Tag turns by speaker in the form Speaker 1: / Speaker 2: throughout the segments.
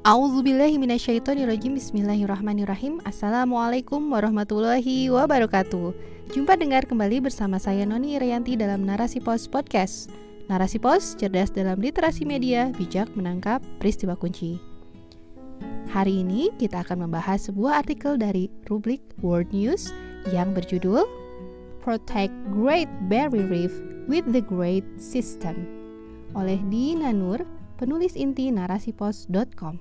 Speaker 1: A'udzubillahiminasyaitonirrojim Bismillahirrahmanirrahim. Assalamualaikum warahmatullahi wabarakatuh. Jumpa dengar kembali bersama saya Noni Irianti dalam Narasi Pos Podcast. Narasi Pos, cerdas dalam literasi media, bijak menangkap peristiwa kunci. Hari ini kita akan membahas sebuah artikel dari rubrik World News yang berjudul Protect Great Barrier Reef with the Great System oleh Dina Nur, penulis inti narasipos.com.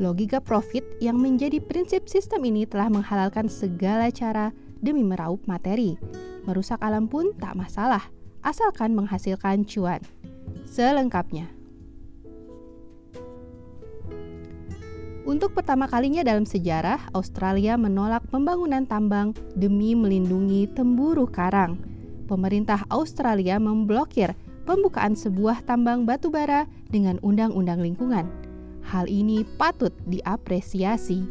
Speaker 1: Logika profit yang menjadi prinsip sistem ini telah menghalalkan segala cara demi meraup materi. Merusak alam pun tak masalah, asalkan menghasilkan cuan. Selengkapnya. Untuk pertama kalinya dalam sejarah, Australia menolak pembangunan tambang demi melindungi temburu karang pemerintah Australia memblokir pembukaan sebuah tambang batu bara dengan undang-undang lingkungan. Hal ini patut diapresiasi.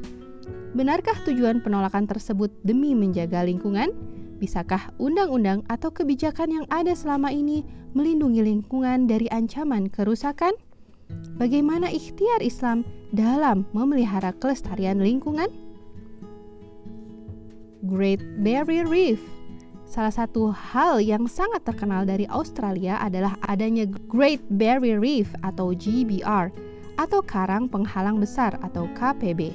Speaker 1: Benarkah tujuan penolakan tersebut demi menjaga lingkungan? Bisakah undang-undang atau kebijakan yang ada selama ini melindungi lingkungan dari ancaman kerusakan? Bagaimana ikhtiar Islam dalam memelihara kelestarian lingkungan? Great Barrier Reef Salah satu hal yang sangat terkenal dari Australia adalah adanya Great Barrier Reef atau GBR atau Karang Penghalang Besar atau KPB.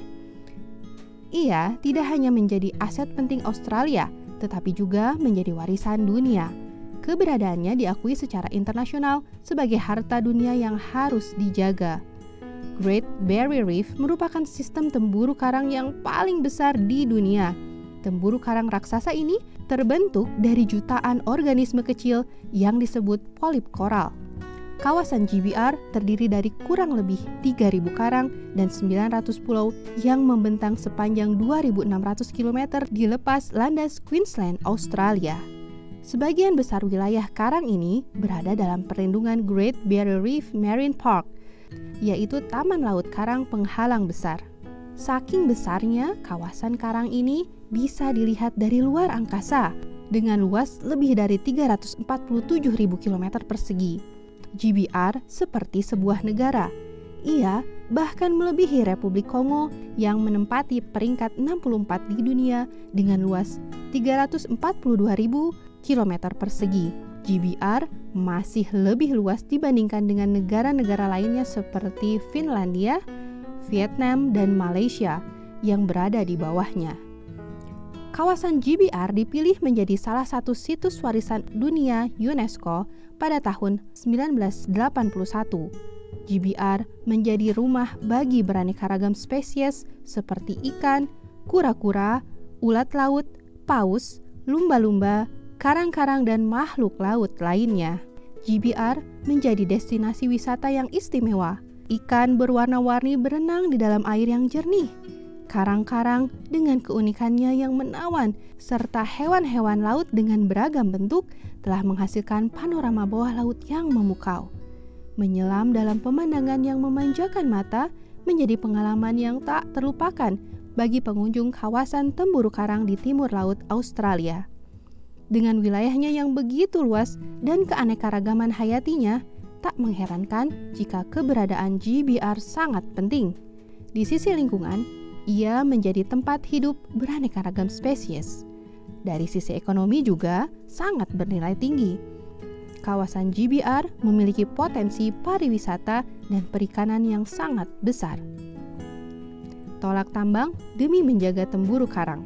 Speaker 1: Ia tidak hanya menjadi aset penting Australia, tetapi juga menjadi warisan dunia. Keberadaannya diakui secara internasional sebagai harta dunia yang harus dijaga. Great Barrier Reef merupakan sistem temburu karang yang paling besar di dunia Temburu karang raksasa ini terbentuk dari jutaan organisme kecil yang disebut polip koral. Kawasan GBR terdiri dari kurang lebih 3.000 karang dan 900 pulau yang membentang sepanjang 2.600 km di lepas landas Queensland, Australia. Sebagian besar wilayah karang ini berada dalam perlindungan Great Barrier Reef Marine Park, yaitu Taman Laut Karang Penghalang Besar. Saking besarnya, kawasan karang ini bisa dilihat dari luar angkasa dengan luas lebih dari 347.000 km persegi. GBR seperti sebuah negara. Ia bahkan melebihi Republik Kongo yang menempati peringkat 64 di dunia dengan luas 342.000 km persegi. GBR masih lebih luas dibandingkan dengan negara-negara lainnya seperti Finlandia, Vietnam, dan Malaysia yang berada di bawahnya. Kawasan GBR dipilih menjadi salah satu situs warisan dunia UNESCO pada tahun 1981. GBR menjadi rumah bagi beraneka ragam spesies seperti ikan, kura-kura, ulat laut, paus, lumba-lumba, karang-karang, dan makhluk laut lainnya. GBR menjadi destinasi wisata yang istimewa Ikan berwarna-warni berenang di dalam air yang jernih. Karang-karang dengan keunikannya yang menawan, serta hewan-hewan laut dengan beragam bentuk telah menghasilkan panorama bawah laut yang memukau. Menyelam dalam pemandangan yang memanjakan mata menjadi pengalaman yang tak terlupakan bagi pengunjung kawasan Temburu Karang di timur laut Australia. Dengan wilayahnya yang begitu luas dan keanekaragaman hayatinya, Tak mengherankan jika keberadaan GBR sangat penting. Di sisi lingkungan, ia menjadi tempat hidup beraneka ragam spesies. Dari sisi ekonomi juga sangat bernilai tinggi. Kawasan GBR memiliki potensi pariwisata dan perikanan yang sangat besar. Tolak tambang demi menjaga temburu karang.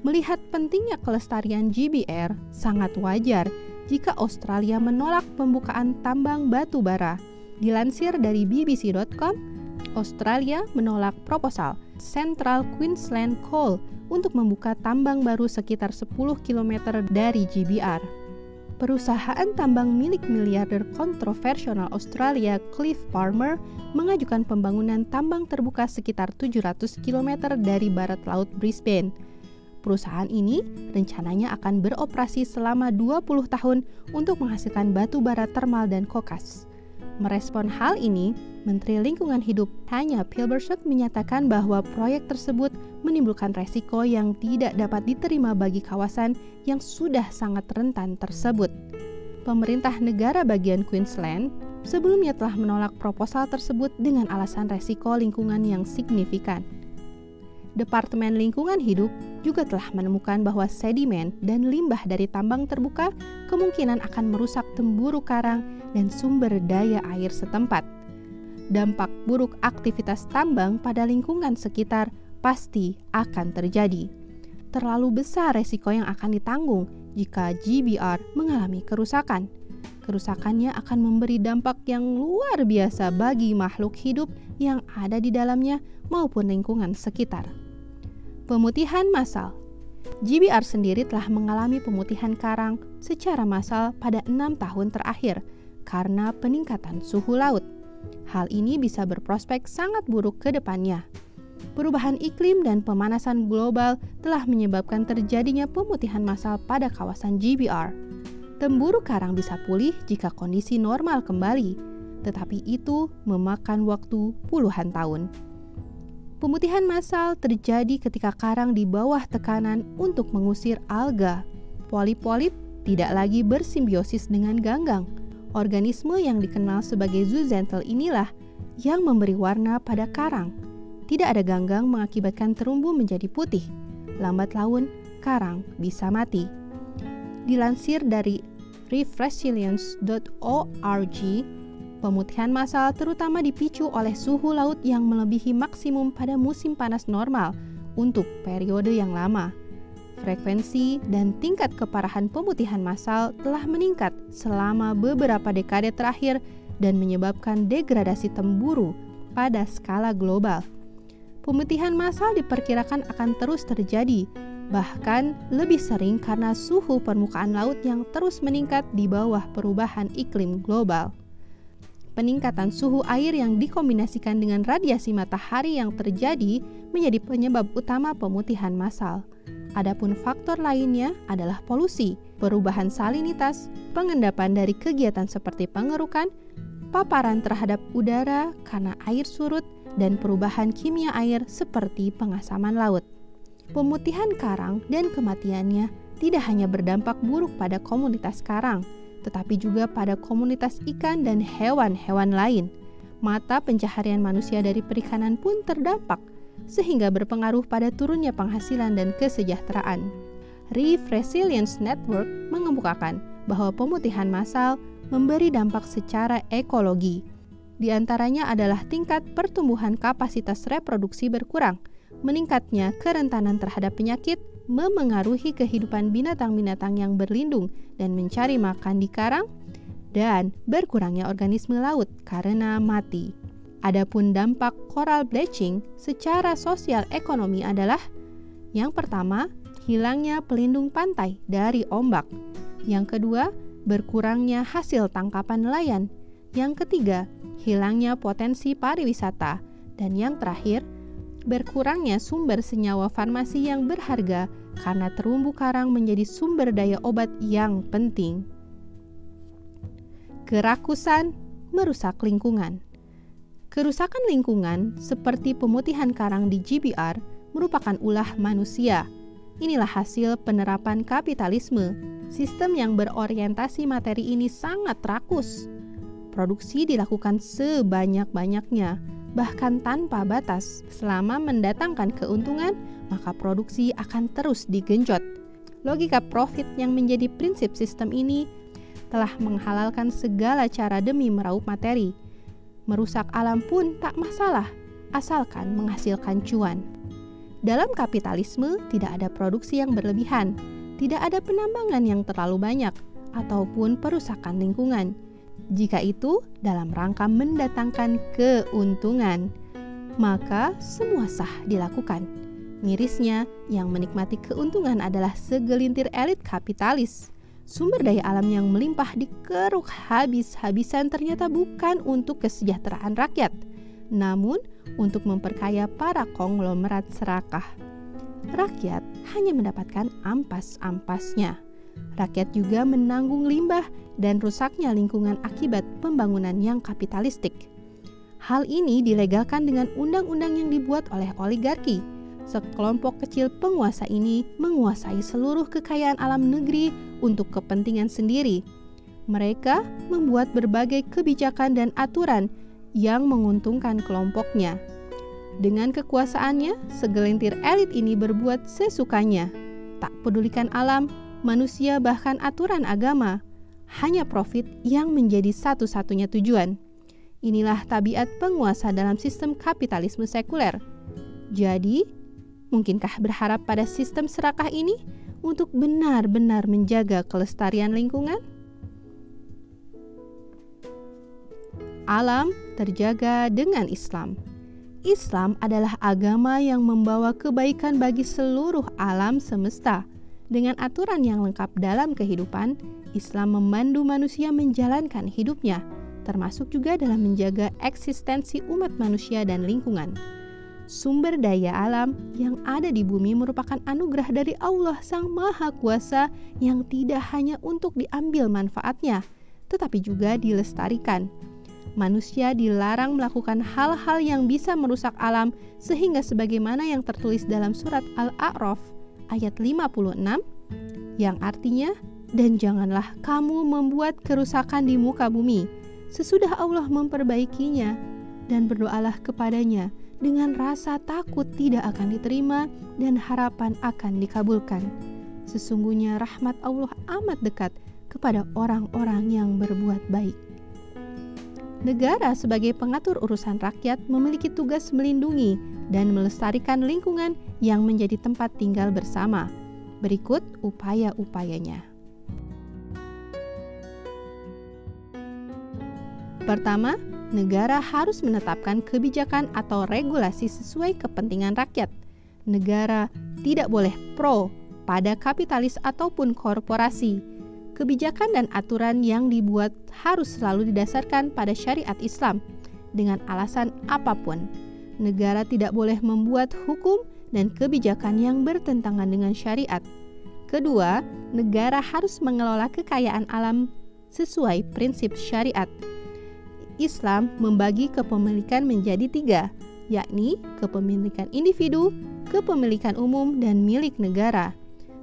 Speaker 1: Melihat pentingnya kelestarian GBR, sangat wajar jika Australia menolak pembukaan tambang batu bara. Dilansir dari bbc.com, Australia menolak proposal Central Queensland Coal untuk membuka tambang baru sekitar 10 km dari GBR. Perusahaan tambang milik miliarder kontroversial Australia Cliff Palmer mengajukan pembangunan tambang terbuka sekitar 700 km dari barat laut Brisbane Perusahaan ini rencananya akan beroperasi selama 20 tahun untuk menghasilkan batu bara termal dan kokas. Merespon hal ini, Menteri Lingkungan Hidup Tanya Pilbershoek menyatakan bahwa proyek tersebut menimbulkan resiko yang tidak dapat diterima bagi kawasan yang sudah sangat rentan tersebut. Pemerintah negara bagian Queensland sebelumnya telah menolak proposal tersebut dengan alasan resiko lingkungan yang signifikan. Departemen Lingkungan Hidup juga telah menemukan bahwa sedimen dan limbah dari tambang terbuka kemungkinan akan merusak temburu karang dan sumber daya air setempat. Dampak buruk aktivitas tambang pada lingkungan sekitar pasti akan terjadi. Terlalu besar resiko yang akan ditanggung jika GBR mengalami kerusakan kerusakannya akan memberi dampak yang luar biasa bagi makhluk hidup yang ada di dalamnya maupun lingkungan sekitar. Pemutihan massal GBR sendiri telah mengalami pemutihan karang secara massal pada enam tahun terakhir karena peningkatan suhu laut. Hal ini bisa berprospek sangat buruk ke depannya. Perubahan iklim dan pemanasan global telah menyebabkan terjadinya pemutihan massal pada kawasan GBR Temburu karang bisa pulih jika kondisi normal kembali, tetapi itu memakan waktu puluhan tahun. Pemutihan massal terjadi ketika karang di bawah tekanan untuk mengusir alga. Polip-polip tidak lagi bersimbiosis dengan ganggang. Organisme yang dikenal sebagai zooxantel inilah yang memberi warna pada karang. Tidak ada ganggang mengakibatkan terumbu menjadi putih. Lambat laun, karang bisa mati. Dilansir dari reefresilience.org, pemutihan massal terutama dipicu oleh suhu laut yang melebihi maksimum pada musim panas normal untuk periode yang lama. Frekuensi dan tingkat keparahan pemutihan massal telah meningkat selama beberapa dekade terakhir dan menyebabkan degradasi temburu pada skala global. Pemutihan massal diperkirakan akan terus terjadi bahkan lebih sering karena suhu permukaan laut yang terus meningkat di bawah perubahan iklim global. Peningkatan suhu air yang dikombinasikan dengan radiasi matahari yang terjadi menjadi penyebab utama pemutihan massal. Adapun faktor lainnya adalah polusi, perubahan salinitas, pengendapan dari kegiatan seperti pengerukan, paparan terhadap udara karena air surut, dan perubahan kimia air seperti pengasaman laut. Pemutihan karang dan kematiannya tidak hanya berdampak buruk pada komunitas karang, tetapi juga pada komunitas ikan dan hewan-hewan lain. Mata pencaharian manusia dari perikanan pun terdampak, sehingga berpengaruh pada turunnya penghasilan dan kesejahteraan. Reef Resilience Network mengemukakan bahwa pemutihan massal memberi dampak secara ekologi. Di antaranya adalah tingkat pertumbuhan kapasitas reproduksi berkurang – meningkatnya kerentanan terhadap penyakit memengaruhi kehidupan binatang-binatang yang berlindung dan mencari makan di karang, dan berkurangnya organisme laut karena mati. Adapun dampak coral bleaching secara sosial ekonomi adalah yang pertama, hilangnya pelindung pantai dari ombak. Yang kedua, berkurangnya hasil tangkapan nelayan. Yang ketiga, hilangnya potensi pariwisata. Dan yang terakhir, berkurangnya sumber senyawa farmasi yang berharga karena terumbu karang menjadi sumber daya obat yang penting. Kerakusan merusak lingkungan. Kerusakan lingkungan seperti pemutihan karang di GBR merupakan ulah manusia. Inilah hasil penerapan kapitalisme. Sistem yang berorientasi materi ini sangat rakus. Produksi dilakukan sebanyak-banyaknya bahkan tanpa batas. Selama mendatangkan keuntungan, maka produksi akan terus digenjot. Logika profit yang menjadi prinsip sistem ini telah menghalalkan segala cara demi meraup materi. Merusak alam pun tak masalah, asalkan menghasilkan cuan. Dalam kapitalisme, tidak ada produksi yang berlebihan, tidak ada penambangan yang terlalu banyak, ataupun perusakan lingkungan jika itu dalam rangka mendatangkan keuntungan, maka semua sah dilakukan. Mirisnya, yang menikmati keuntungan adalah segelintir elit kapitalis. Sumber daya alam yang melimpah dikeruk habis-habisan ternyata bukan untuk kesejahteraan rakyat, namun untuk memperkaya para konglomerat serakah. Rakyat hanya mendapatkan ampas-ampasnya. Rakyat juga menanggung limbah dan rusaknya lingkungan akibat pembangunan yang kapitalistik. Hal ini dilegalkan dengan undang-undang yang dibuat oleh oligarki. Sekelompok kecil penguasa ini menguasai seluruh kekayaan alam negeri untuk kepentingan sendiri. Mereka membuat berbagai kebijakan dan aturan yang menguntungkan kelompoknya. Dengan kekuasaannya, segelintir elit ini berbuat sesukanya, tak pedulikan alam, manusia, bahkan aturan agama. Hanya profit yang menjadi satu-satunya tujuan. Inilah tabiat penguasa dalam sistem kapitalisme sekuler. Jadi, mungkinkah berharap pada sistem serakah ini untuk benar-benar menjaga kelestarian lingkungan? alam terjaga dengan Islam. Islam adalah agama yang membawa kebaikan bagi seluruh alam semesta. Dengan aturan yang lengkap dalam kehidupan, Islam memandu manusia menjalankan hidupnya, termasuk juga dalam menjaga eksistensi umat manusia dan lingkungan. Sumber daya alam yang ada di bumi merupakan anugerah dari Allah Sang Maha Kuasa yang tidak hanya untuk diambil manfaatnya, tetapi juga dilestarikan manusia dilarang melakukan hal-hal yang bisa merusak alam sehingga sebagaimana yang tertulis dalam surat Al-A'raf ayat 56 yang artinya dan janganlah kamu membuat kerusakan di muka bumi sesudah Allah memperbaikinya dan berdoalah kepadanya dengan rasa takut tidak akan diterima dan harapan akan dikabulkan. Sesungguhnya rahmat Allah amat dekat kepada orang-orang yang berbuat baik. Negara sebagai pengatur urusan rakyat memiliki tugas melindungi dan melestarikan lingkungan yang menjadi tempat tinggal bersama. Berikut upaya-upayanya. Pertama, negara harus menetapkan kebijakan atau regulasi sesuai kepentingan rakyat. Negara tidak boleh pro pada kapitalis ataupun korporasi kebijakan dan aturan yang dibuat harus selalu didasarkan pada syariat Islam dengan alasan apa pun. Negara tidak boleh membuat hukum dan kebijakan yang bertentangan dengan syariat. Kedua, negara harus mengelola kekayaan alam sesuai prinsip syariat. Islam membagi kepemilikan menjadi tiga, yakni kepemilikan individu, kepemilikan umum, dan milik negara.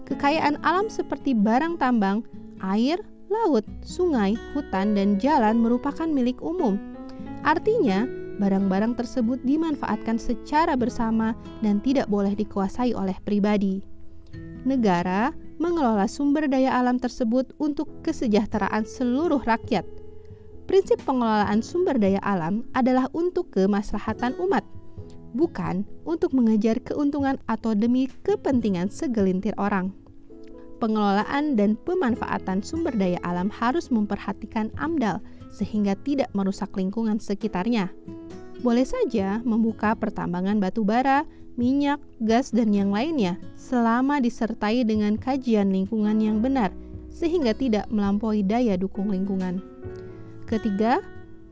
Speaker 1: Kekayaan alam seperti barang tambang, air, laut, sungai, hutan, dan jalan merupakan milik umum. Artinya, barang-barang tersebut dimanfaatkan secara bersama dan tidak boleh dikuasai oleh pribadi. Negara mengelola sumber daya alam tersebut untuk kesejahteraan seluruh rakyat. Prinsip pengelolaan sumber daya alam adalah untuk kemaslahatan umat, bukan untuk mengejar keuntungan atau demi kepentingan segelintir orang pengelolaan dan pemanfaatan sumber daya alam harus memperhatikan AMDAL sehingga tidak merusak lingkungan sekitarnya. Boleh saja membuka pertambangan batu bara, minyak, gas, dan yang lainnya selama disertai dengan kajian lingkungan yang benar sehingga tidak melampaui daya dukung lingkungan. Ketiga,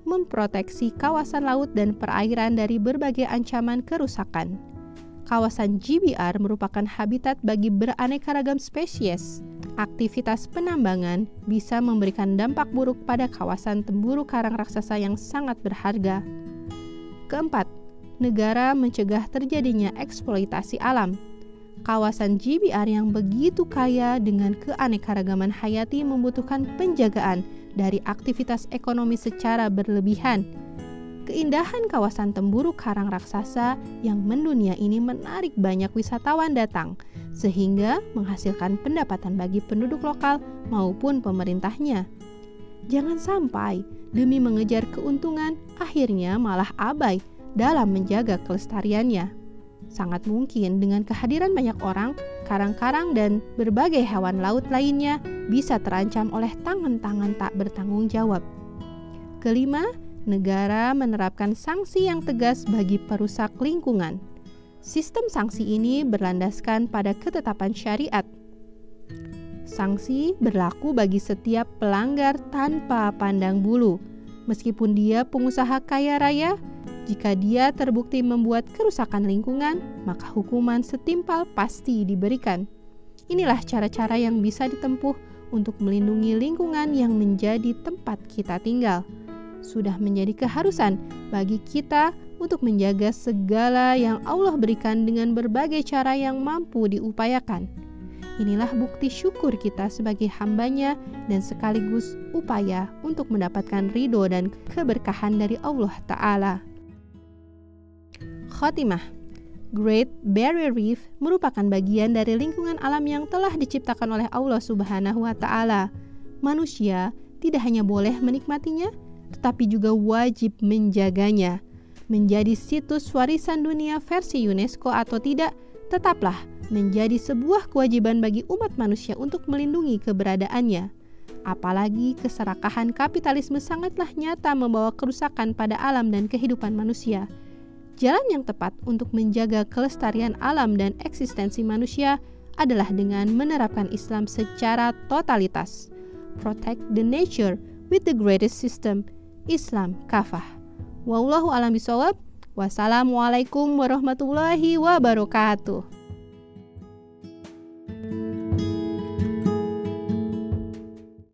Speaker 1: memproteksi kawasan laut dan perairan dari berbagai ancaman kerusakan kawasan GBR merupakan habitat bagi beraneka ragam spesies. Aktivitas penambangan bisa memberikan dampak buruk pada kawasan temburu karang raksasa yang sangat berharga. Keempat, negara mencegah terjadinya eksploitasi alam. Kawasan GBR yang begitu kaya dengan keanekaragaman hayati membutuhkan penjagaan dari aktivitas ekonomi secara berlebihan Keindahan kawasan Temburu Karang Raksasa yang mendunia ini menarik banyak wisatawan datang, sehingga menghasilkan pendapatan bagi penduduk lokal maupun pemerintahnya. Jangan sampai demi mengejar keuntungan, akhirnya malah abai dalam menjaga kelestariannya. Sangat mungkin dengan kehadiran banyak orang, karang-karang dan berbagai hewan laut lainnya bisa terancam oleh tangan-tangan tak bertanggung jawab. Kelima, negara menerapkan sanksi yang tegas bagi perusak lingkungan. Sistem sanksi ini berlandaskan pada ketetapan syariat. Sanksi berlaku bagi setiap pelanggar tanpa pandang bulu, meskipun dia pengusaha kaya raya. Jika dia terbukti membuat kerusakan lingkungan, maka hukuman setimpal pasti diberikan. Inilah cara-cara yang bisa ditempuh untuk melindungi lingkungan yang menjadi tempat kita tinggal sudah menjadi keharusan bagi kita untuk menjaga segala yang Allah berikan dengan berbagai cara yang mampu diupayakan. Inilah bukti syukur kita sebagai hambanya dan sekaligus upaya untuk mendapatkan ridho dan keberkahan dari Allah Ta'ala. Khotimah Great Barrier Reef merupakan bagian dari lingkungan alam yang telah diciptakan oleh Allah Subhanahu wa taala. Manusia tidak hanya boleh menikmatinya, tetapi juga wajib menjaganya. Menjadi situs warisan dunia versi UNESCO atau tidak, tetaplah menjadi sebuah kewajiban bagi umat manusia untuk melindungi keberadaannya. Apalagi keserakahan kapitalisme sangatlah nyata membawa kerusakan pada alam dan kehidupan manusia Jalan yang tepat untuk menjaga kelestarian alam dan eksistensi manusia adalah dengan menerapkan Islam secara totalitas. Protect the nature with the greatest system, Islam kafah. Wallahu alam bisawab. Wassalamualaikum warahmatullahi wabarakatuh.